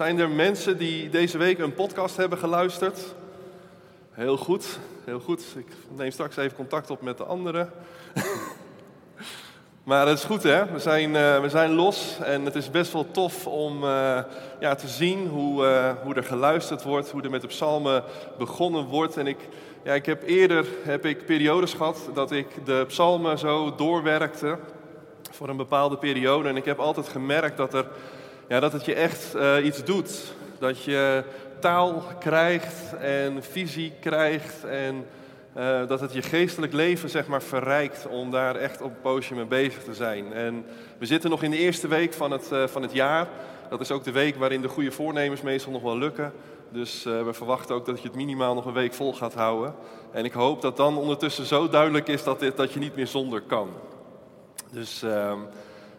Zijn er mensen die deze week een podcast hebben geluisterd? Heel goed, heel goed. Ik neem straks even contact op met de anderen. maar het is goed hè, we zijn, uh, we zijn los en het is best wel tof om uh, ja, te zien hoe, uh, hoe er geluisterd wordt, hoe er met de psalmen begonnen wordt. En ik, ja, ik heb eerder heb ik periodes gehad dat ik de psalmen zo doorwerkte voor een bepaalde periode. En ik heb altijd gemerkt dat, er, ja, dat het je echt uh, iets doet. Dat je taal krijgt en visie krijgt en uh, dat het je geestelijk leven zeg maar verrijkt om daar echt op een poosje mee bezig te zijn. En we zitten nog in de eerste week van het, uh, van het jaar. Dat is ook de week waarin de goede voornemens meestal nog wel lukken. Dus we verwachten ook dat je het minimaal nog een week vol gaat houden. En ik hoop dat dan ondertussen zo duidelijk is dat, dit, dat je niet meer zonder kan. Dus, uh,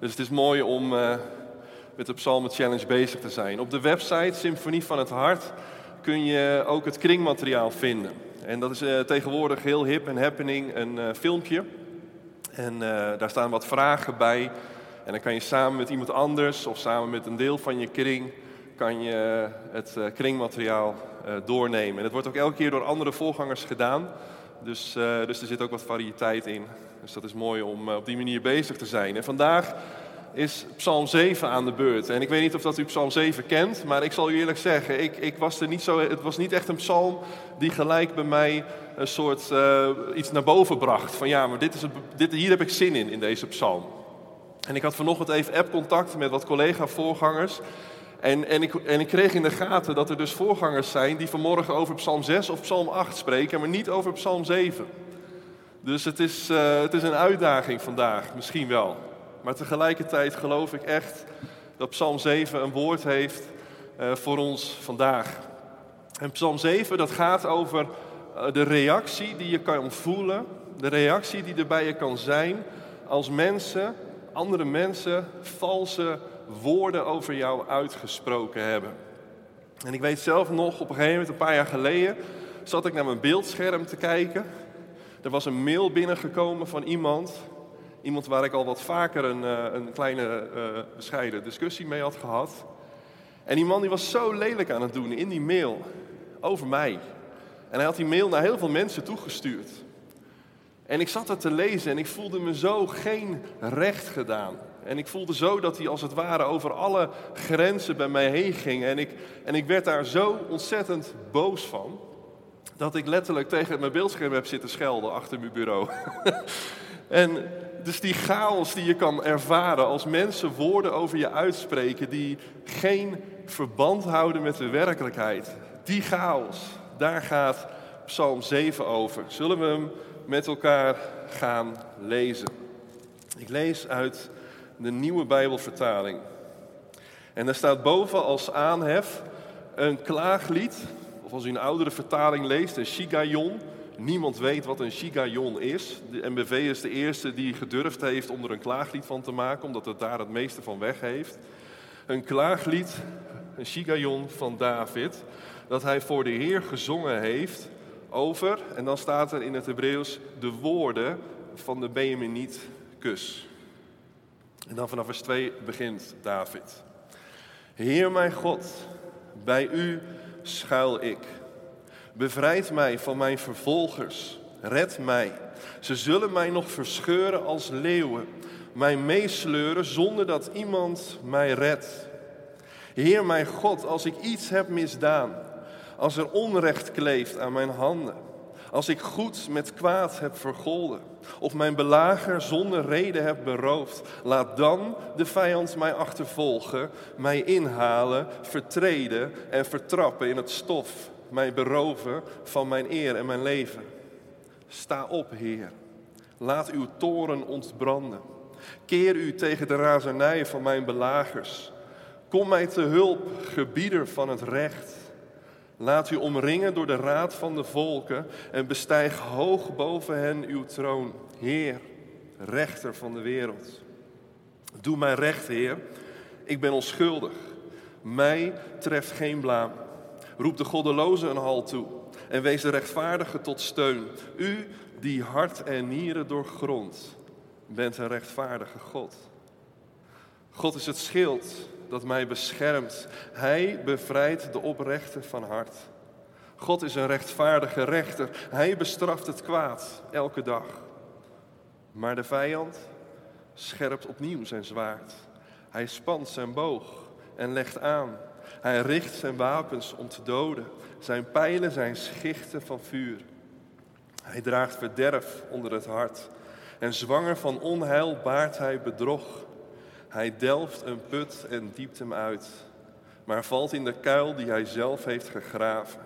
dus het is mooi om met de Psalmen Challenge bezig te zijn. Op de website Symfonie van het Hart kun je ook het kringmateriaal vinden. En dat is uh, tegenwoordig heel hip en happening, een filmpje. En daar staan wat vragen bij. En dan kan je samen met iemand anders of samen met een deel van je kring kan je het kringmateriaal doornemen. En het wordt ook elke keer door andere voorgangers gedaan. Dus, dus er zit ook wat variëteit in. Dus dat is mooi om op die manier bezig te zijn. En vandaag is Psalm 7 aan de beurt. En ik weet niet of dat u Psalm 7 kent, maar ik zal u eerlijk zeggen, ik, ik was er niet zo, het was niet echt een psalm die gelijk bij mij een soort uh, iets naar boven bracht. Van ja, maar dit is dit, hier heb ik zin in, in deze psalm. En ik had vanochtend even app-contact met wat collega-voorgangers. En, en, ik, en ik kreeg in de gaten dat er dus voorgangers zijn die vanmorgen over Psalm 6 of Psalm 8 spreken, maar niet over Psalm 7. Dus het is, uh, het is een uitdaging vandaag, misschien wel. Maar tegelijkertijd geloof ik echt dat Psalm 7 een woord heeft uh, voor ons vandaag. En Psalm 7 dat gaat over uh, de reactie die je kan voelen, de reactie die er bij je kan zijn als mensen, andere mensen, valse woorden over jou uitgesproken hebben. En ik weet zelf nog, op een gegeven moment, een paar jaar geleden, zat ik naar mijn beeldscherm te kijken. Er was een mail binnengekomen van iemand, iemand waar ik al wat vaker een, uh, een kleine uh, bescheiden discussie mee had gehad. En die man die was zo lelijk aan het doen in die mail over mij. En hij had die mail naar heel veel mensen toegestuurd. En ik zat het te lezen en ik voelde me zo geen recht gedaan. En ik voelde zo dat hij als het ware over alle grenzen bij mij heen ging. En ik, en ik werd daar zo ontzettend boos van dat ik letterlijk tegen mijn beeldscherm heb zitten schelden achter mijn bureau. en dus die chaos die je kan ervaren als mensen woorden over je uitspreken die geen verband houden met de werkelijkheid. Die chaos, daar gaat Psalm 7 over. Zullen we hem met elkaar gaan lezen? Ik lees uit de nieuwe Bijbelvertaling. En daar staat boven als aanhef een klaaglied of als u een oudere vertaling leest, een shigayon. Niemand weet wat een shigayon is. De MBV is de eerste die gedurfd heeft om er een klaaglied van te maken, omdat het daar het meeste van weg heeft. Een klaaglied, een shigayon van David, dat hij voor de Heer gezongen heeft over, en dan staat er in het Hebreeuws, de woorden van de Benjaminiet kus. En dan vanaf vers 2 begint David. Heer mijn God, bij u schuil ik. Bevrijd mij van mijn vervolgers. Red mij. Ze zullen mij nog verscheuren als leeuwen, mij meesleuren zonder dat iemand mij redt. Heer mijn God, als ik iets heb misdaan, als er onrecht kleeft aan mijn handen, als ik goed met kwaad heb vergolden, of mijn belager zonder reden heb beroofd, laat dan de vijand mij achtervolgen, mij inhalen, vertreden en vertrappen in het stof, mij beroven van mijn eer en mijn leven. Sta op, Heer. Laat uw toren ontbranden. Keer u tegen de razernij van mijn belagers. Kom mij te hulp, gebieder van het recht. Laat u omringen door de raad van de volken en bestijg hoog boven hen uw troon. Heer, rechter van de wereld. Doe mij recht, Heer. Ik ben onschuldig. Mij treft geen blaam. Roep de goddeloze een hal toe en wees de rechtvaardige tot steun. U die hart en nieren doorgrondt, bent een rechtvaardige God. God is het schild dat mij beschermt. Hij bevrijdt de oprechte van hart. God is een rechtvaardige rechter. Hij bestraft het kwaad elke dag. Maar de vijand scherpt opnieuw zijn zwaard. Hij spant zijn boog en legt aan. Hij richt zijn wapens om te doden. Zijn pijlen zijn schichten van vuur. Hij draagt verderf onder het hart. En zwanger van onheil baart hij bedrog. Hij delft een put en diept hem uit, maar valt in de kuil die hij zelf heeft gegraven.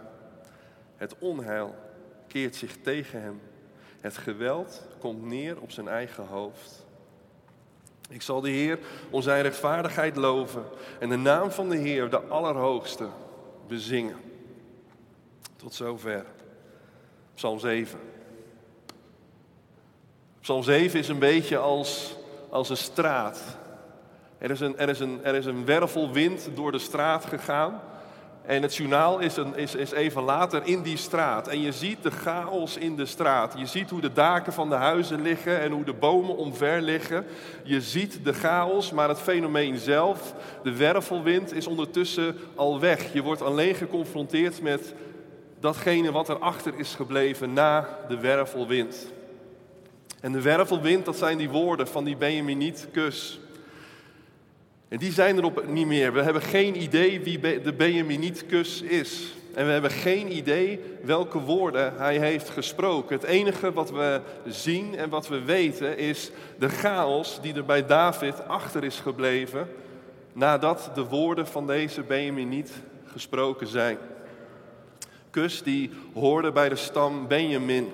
Het onheil keert zich tegen hem. Het geweld komt neer op zijn eigen hoofd. Ik zal de Heer om zijn rechtvaardigheid loven en de naam van de Heer, de Allerhoogste, bezingen. Tot zover. Psalm 7. Psalm 7 is een beetje als, als een straat. Er is, een, er, is een, er is een wervelwind door de straat gegaan. En het journaal is, een, is, is even later in die straat. En je ziet de chaos in de straat. Je ziet hoe de daken van de huizen liggen en hoe de bomen omver liggen. Je ziet de chaos, maar het fenomeen zelf, de wervelwind, is ondertussen al weg. Je wordt alleen geconfronteerd met datgene wat erachter is gebleven na de wervelwind. En de wervelwind, dat zijn die woorden van die Benjaminiet kus. En die zijn er niet meer. We hebben geen idee wie de Benjaminietkus is. En we hebben geen idee welke woorden hij heeft gesproken. Het enige wat we zien en wat we weten is de chaos die er bij David achter is gebleven nadat de woorden van deze Benjaminiet gesproken zijn. Kus die hoorde bij de stam Benjamin.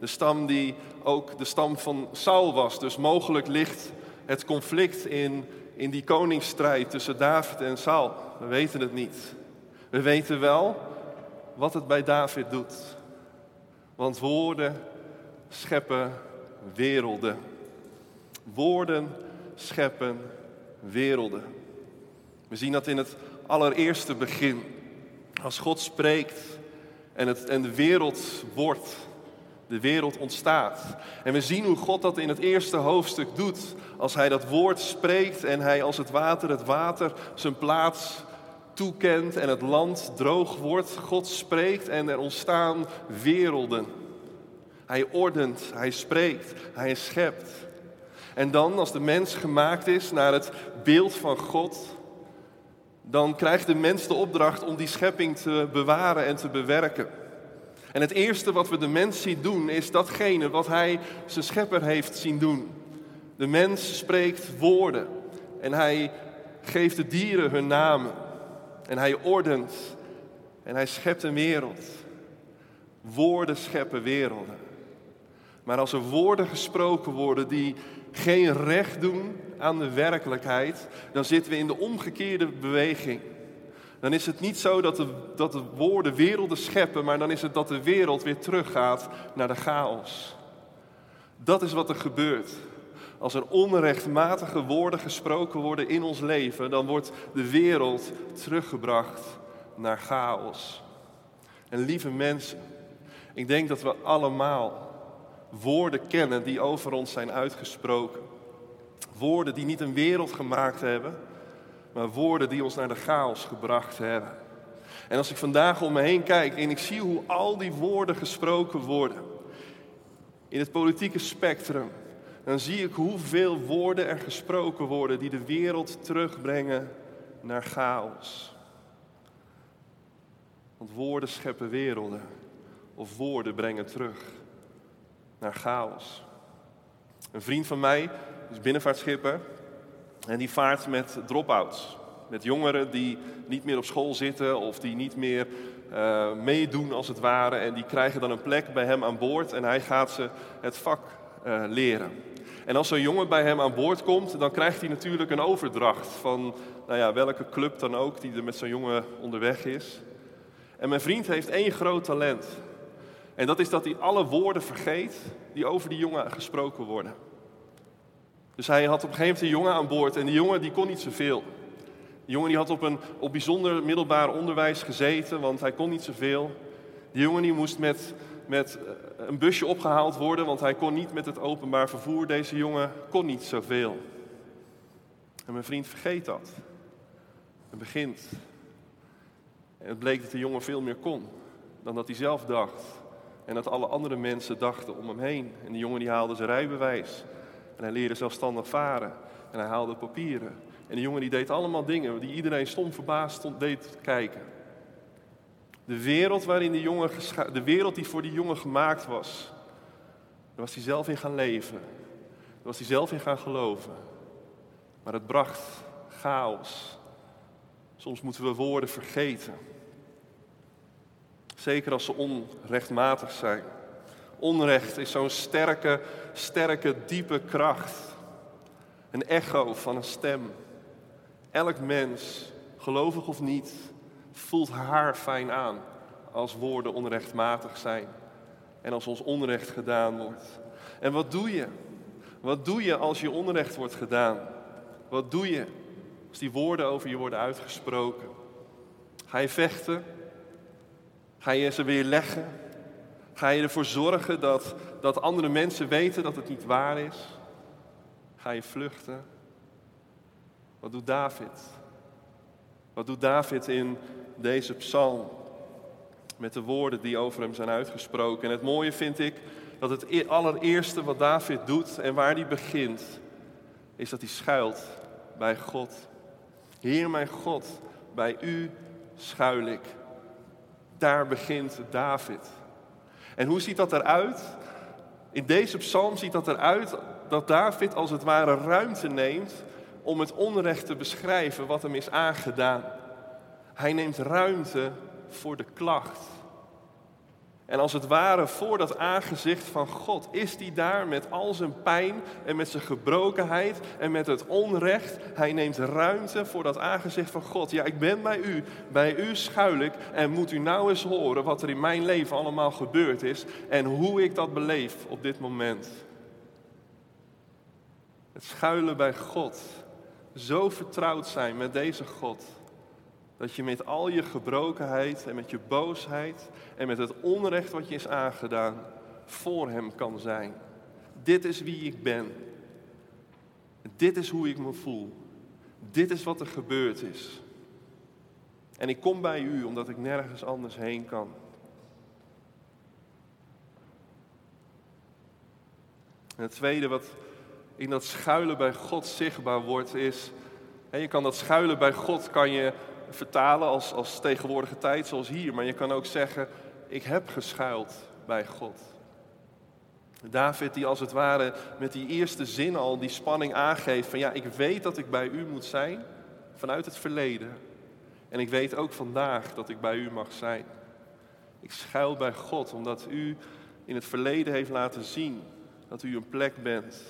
De stam die ook de stam van Saul was. Dus mogelijk ligt het conflict in in die koningsstrijd tussen David en Saul? We weten het niet. We weten wel wat het bij David doet. Want woorden scheppen werelden. Woorden scheppen werelden. We zien dat in het allereerste begin. Als God spreekt en, het, en de wereld wordt, de wereld ontstaat. En we zien hoe God dat in het eerste hoofdstuk doet. Als hij dat woord spreekt en hij als het water het water zijn plaats toekent en het land droog wordt. God spreekt en er ontstaan werelden. Hij ordent, hij spreekt, hij schept. En dan, als de mens gemaakt is naar het beeld van God, dan krijgt de mens de opdracht om die schepping te bewaren en te bewerken. En het eerste wat we de mens zien doen, is datgene wat hij zijn schepper heeft zien doen. De mens spreekt woorden en hij geeft de dieren hun namen. En hij ordent en hij schept een wereld. Woorden scheppen werelden. Maar als er woorden gesproken worden die geen recht doen aan de werkelijkheid, dan zitten we in de omgekeerde beweging dan is het niet zo dat de, dat de woorden werelden scheppen, maar dan is het dat de wereld weer teruggaat naar de chaos. Dat is wat er gebeurt. Als er onrechtmatige woorden gesproken worden in ons leven, dan wordt de wereld teruggebracht naar chaos. En lieve mensen, ik denk dat we allemaal woorden kennen die over ons zijn uitgesproken. Woorden die niet een wereld gemaakt hebben, maar woorden die ons naar de chaos gebracht hebben. En als ik vandaag om me heen kijk en ik zie hoe al die woorden gesproken worden in het politieke spectrum, dan zie ik hoeveel woorden er gesproken worden die de wereld terugbrengen naar chaos. Want woorden scheppen werelden of woorden brengen terug naar chaos. Een vriend van mij is binnenvaartschipper en die vaart met drop-outs. Met jongeren die niet meer op school zitten of die niet meer uh, meedoen als het ware. En die krijgen dan een plek bij hem aan boord en hij gaat ze het vak uh, leren. En als zo'n jongen bij hem aan boord komt, dan krijgt hij natuurlijk een overdracht van nou ja, welke club dan ook die er met zo'n jongen onderweg is. En mijn vriend heeft één groot talent. En dat is dat hij alle woorden vergeet die over die jongen gesproken worden. Dus hij had op een gegeven moment een jongen aan boord en die jongen die kon niet zoveel. Die jongen die had op een op bijzonder middelbaar onderwijs gezeten, want hij kon niet zoveel. Die jongen die moest met, met eh, een busje opgehaald worden, want hij kon niet met het openbaar vervoer. Deze jongen kon niet zoveel. En mijn vriend vergeet dat. En begint. En het bleek dat de jongen veel meer kon dan dat hij zelf dacht. En dat alle andere mensen dachten om hem heen. En die jongen die haalde zijn rijbewijs. En hij leerde zelfstandig varen. En hij haalde papieren. En die jongen die deed allemaal dingen die iedereen stom verbaasd stond, deed kijken. De wereld waarin die jongen, de wereld die voor die jongen gemaakt was, daar was hij zelf in gaan leven. Daar was hij zelf in gaan geloven. Maar het bracht chaos. Soms moeten we woorden vergeten. Zeker als ze onrechtmatig zijn. Onrecht is zo'n sterke, sterke, diepe kracht. Een echo van een stem. Elk mens, gelovig of niet, voelt haar fijn aan als woorden onrechtmatig zijn. En als ons onrecht gedaan wordt. En wat doe je? Wat doe je als je onrecht wordt gedaan? Wat doe je als die woorden over je worden uitgesproken? Ga je vechten? Ga je ze weer leggen? Ga je ervoor zorgen dat, dat andere mensen weten dat het niet waar is? Ga je vluchten? Wat doet David? Wat doet David in deze psalm? Met de woorden die over hem zijn uitgesproken. En het mooie vind ik dat het e-, allereerste wat David doet en waar hij begint, is dat hij schuilt bij God. Heer mijn God, bij u schuil ik. Daar begint David. En hoe ziet dat eruit? In deze psalm ziet dat eruit dat David als het ware ruimte neemt om het onrecht te beschrijven wat hem is aangedaan. Hij neemt ruimte voor de klacht. En als het ware voor dat aangezicht van God is hij daar met al zijn pijn en met zijn gebrokenheid en met het onrecht. Hij neemt ruimte voor dat aangezicht van God. Ja, ik ben bij u, bij u schuil ik en moet u nou eens horen wat er in mijn leven allemaal gebeurd is en hoe ik dat beleef op dit moment. Het schuilen bij God. Zo vertrouwd zijn met deze God. Dat je met al je gebrokenheid en met je boosheid en met het onrecht wat je is aangedaan voor Hem kan zijn. Dit is wie ik ben. Dit is hoe ik me voel. Dit is wat er gebeurd is. En ik kom bij u omdat ik nergens anders heen kan. En het tweede wat in dat schuilen bij God zichtbaar wordt is, en je kan dat schuilen bij God kan je vertalen als, als tegenwoordige tijd zoals hier, maar je kan ook zeggen, ik heb geschuild bij God. David die als het ware met die eerste zin al die spanning aangeeft van ja, ik weet dat ik bij u moet zijn vanuit het verleden. En ik weet ook vandaag dat ik bij u mag zijn. Ik schuil bij God omdat u in het verleden heeft laten zien dat u een plek bent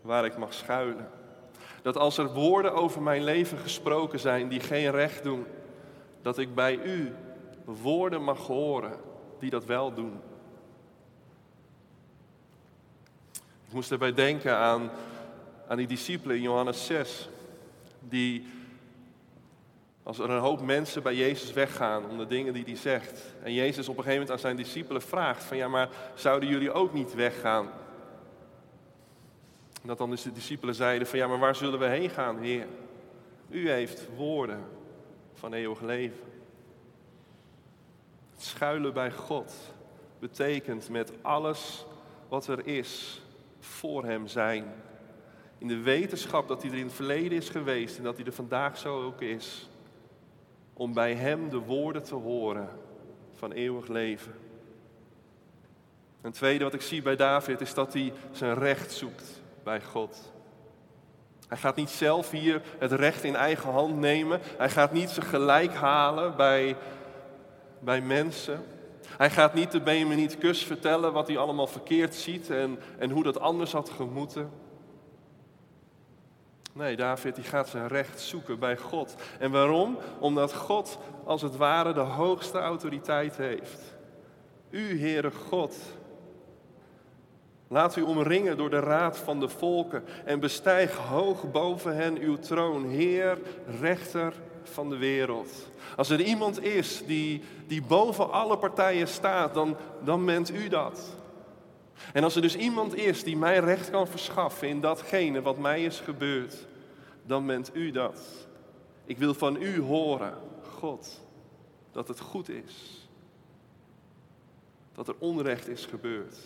waar ik mag schuilen. Dat als er woorden over mijn leven gesproken zijn die geen recht doen, dat ik bij u woorden mag horen die dat wel doen. Ik moest erbij denken aan, aan die discipelen in Johannes 6, die als er een hoop mensen bij Jezus weggaan om de dingen die hij zegt, en Jezus op een gegeven moment aan zijn discipelen vraagt van ja, maar zouden jullie ook niet weggaan? Dat dan de discipelen zeiden van ja, maar waar zullen we heen gaan, Heer? U heeft woorden van eeuwig leven. Schuilen bij God betekent met alles wat er is voor Hem zijn. In de wetenschap dat hij er in het verleden is geweest en dat hij er vandaag zo ook is. Om bij Hem de woorden te horen van eeuwig leven. Een tweede wat ik zie bij David is dat hij zijn recht zoekt bij God. Hij gaat niet zelf hier het recht in eigen hand nemen. Hij gaat niet zijn gelijk halen bij, bij mensen. Hij gaat niet de Benjamin Kus vertellen wat hij allemaal verkeerd ziet en, en hoe dat anders had gemoeten. Nee, David die gaat zijn recht zoeken bij God. En waarom? Omdat God als het ware de hoogste autoriteit heeft. U, Heere God, Laat u omringen door de raad van de volken en bestijg hoog boven hen uw troon, Heer, rechter van de wereld. Als er iemand is die, die boven alle partijen staat, dan, dan bent u dat. En als er dus iemand is die mij recht kan verschaffen in datgene wat mij is gebeurd, dan bent u dat. Ik wil van u horen, God, dat het goed is. Dat er onrecht is gebeurd.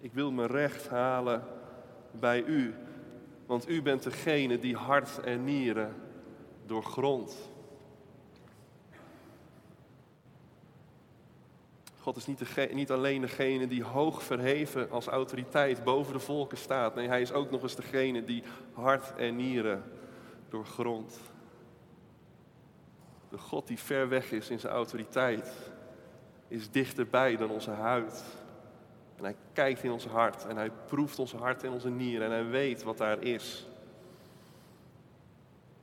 Ik wil mijn recht halen bij u, want u bent degene die hart en nieren doorgrondt. God is niet, niet, alleen degene die hoog verheven als autoriteit boven de volken staat. Nee, hij is ook nog eens degene die hart en nieren doorgrondt. De God die ver weg is in zijn autoriteit, is dichterbij dan onze huid. En hij kijkt in ons hart en hij proeft ons hart en onze nieren en hij weet wat daar is.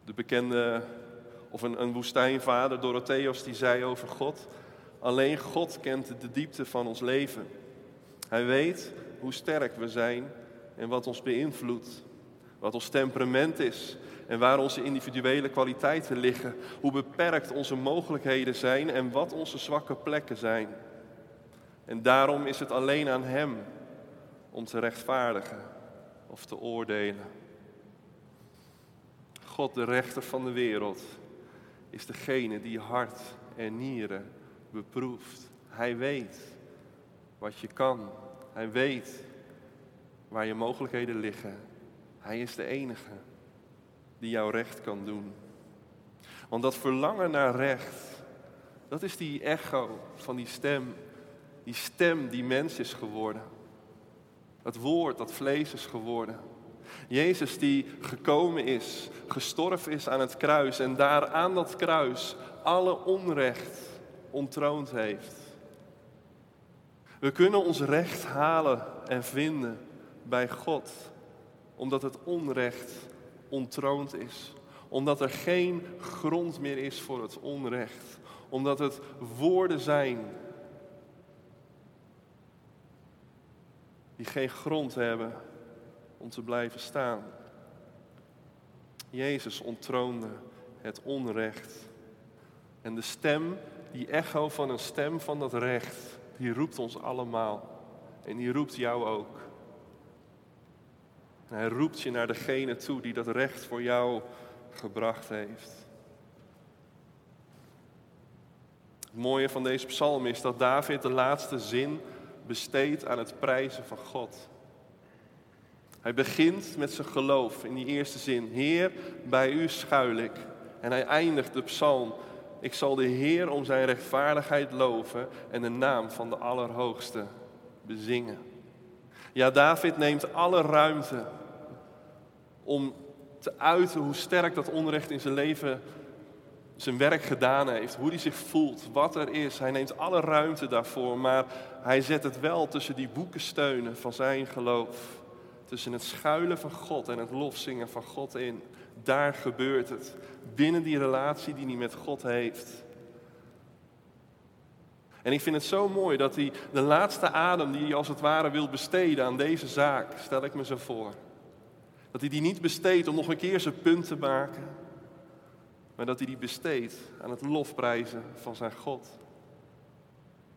De bekende, of een, een woestijnvader, Dorotheus, die zei over God, alleen God kent de diepte van ons leven. Hij weet hoe sterk we zijn en wat ons beïnvloedt, wat ons temperament is en waar onze individuele kwaliteiten liggen, hoe beperkt onze mogelijkheden zijn en wat onze zwakke plekken zijn. En daarom is het alleen aan Hem om te rechtvaardigen of te oordelen. God, de rechter van de wereld, is degene die hart en nieren beproeft. Hij weet wat je kan. Hij weet waar je mogelijkheden liggen. Hij is de enige die jouw recht kan doen. Want dat verlangen naar recht, dat is die echo van die stem. Die stem die mens is geworden. Het woord dat vlees is geworden. Jezus die gekomen is, gestorven is aan het kruis en daar aan dat kruis alle onrecht ontroond heeft. We kunnen ons recht halen en vinden bij God, omdat het onrecht ontroond is. Omdat er geen grond meer is voor het onrecht. Omdat het woorden zijn die geen grond hebben om te blijven staan. Jezus ontroonde het onrecht. En de stem, die echo van een stem van dat recht, die roept ons allemaal. En die roept jou ook. En hij roept je naar degene toe die dat recht voor jou gebracht heeft. Het mooie van deze psalm is dat David de laatste zin besteedt aan het prijzen van God. Hij begint met zijn geloof in die eerste zin. Heer, bij u schuil ik. En hij eindigt de psalm. Ik zal de Heer om zijn rechtvaardigheid loven en de naam van de Allerhoogste bezingen. Ja, David neemt alle ruimte om te uiten hoe sterk dat onrecht in zijn leven zijn werk gedaan heeft, hoe hij zich voelt, wat er is. Hij neemt alle ruimte daarvoor, maar hij zet het wel tussen die boekensteunen van zijn geloof. Tussen het schuilen van God en het lofzingen van God in. Daar gebeurt het. Binnen die relatie die hij met God heeft. En ik vind het zo mooi dat hij de laatste adem die hij als het ware wil besteden aan deze zaak, stel ik me zo voor. Dat hij die niet besteedt om nog een keer zijn punt te maken, maar dat hij die besteedt aan het lofprijzen van zijn God.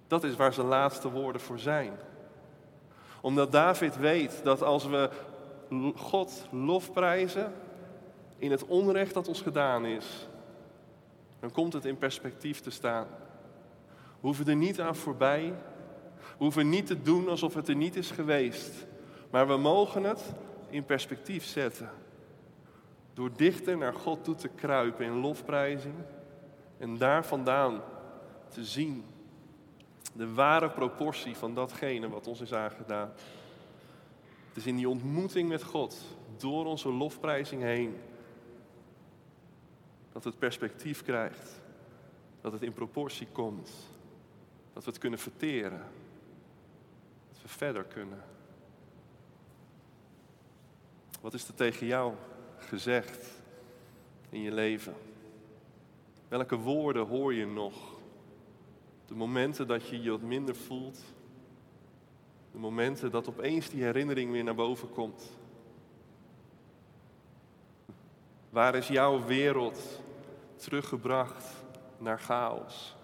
Dat is waar zijn laatste woorden voor zijn. Omdat David weet dat als we God lofprijzen in het onrecht dat ons gedaan is, dan komt het in perspectief te staan. We hoeven er niet aan voorbij. We hoeven niet te doen alsof het er niet is geweest. Maar we mogen het in perspectief zetten. Door dichter naar God toe te kruipen in lofprijzing en daar vandaan te zien de ware proportie van datgene wat ons is aangedaan. Het is in die ontmoeting met God, door onze lofprijzing heen, dat het perspectief krijgt, dat het in proportie komt, dat we het kunnen verteren, dat we verder kunnen. Wat is er tegen jou gezegd in je leven? Welke woorden hoor je nog? De momenten dat je je wat minder voelt. De momenten dat opeens die herinnering weer naar boven komt. Waar is jouw wereld teruggebracht naar chaos?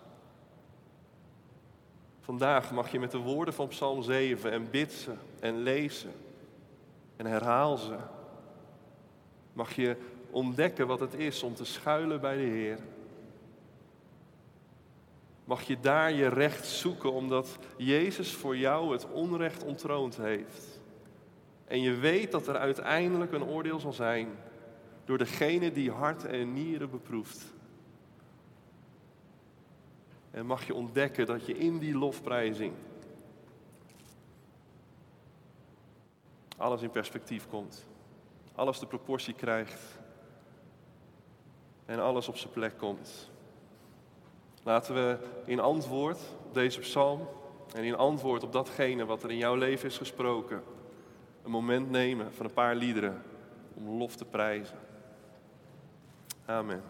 Vandaag mag je met de woorden van Psalm 7 en bid ze en lezen en herhaal ze. Mag je ontdekken wat het is om te schuilen bij de Heer. Mag je daar je recht zoeken omdat Jezus voor jou het onrecht ontroond heeft. En je weet dat er uiteindelijk een oordeel zal zijn door degene die hart en nieren beproeft. En mag je ontdekken dat je in die lofprijzing alles in perspectief komt. Alles de proportie krijgt. En alles op zijn plek komt. Laten we in antwoord op deze psalm en in antwoord op datgene wat er in jouw leven is gesproken, een moment nemen van een paar liederen om lof te prijzen. Amen.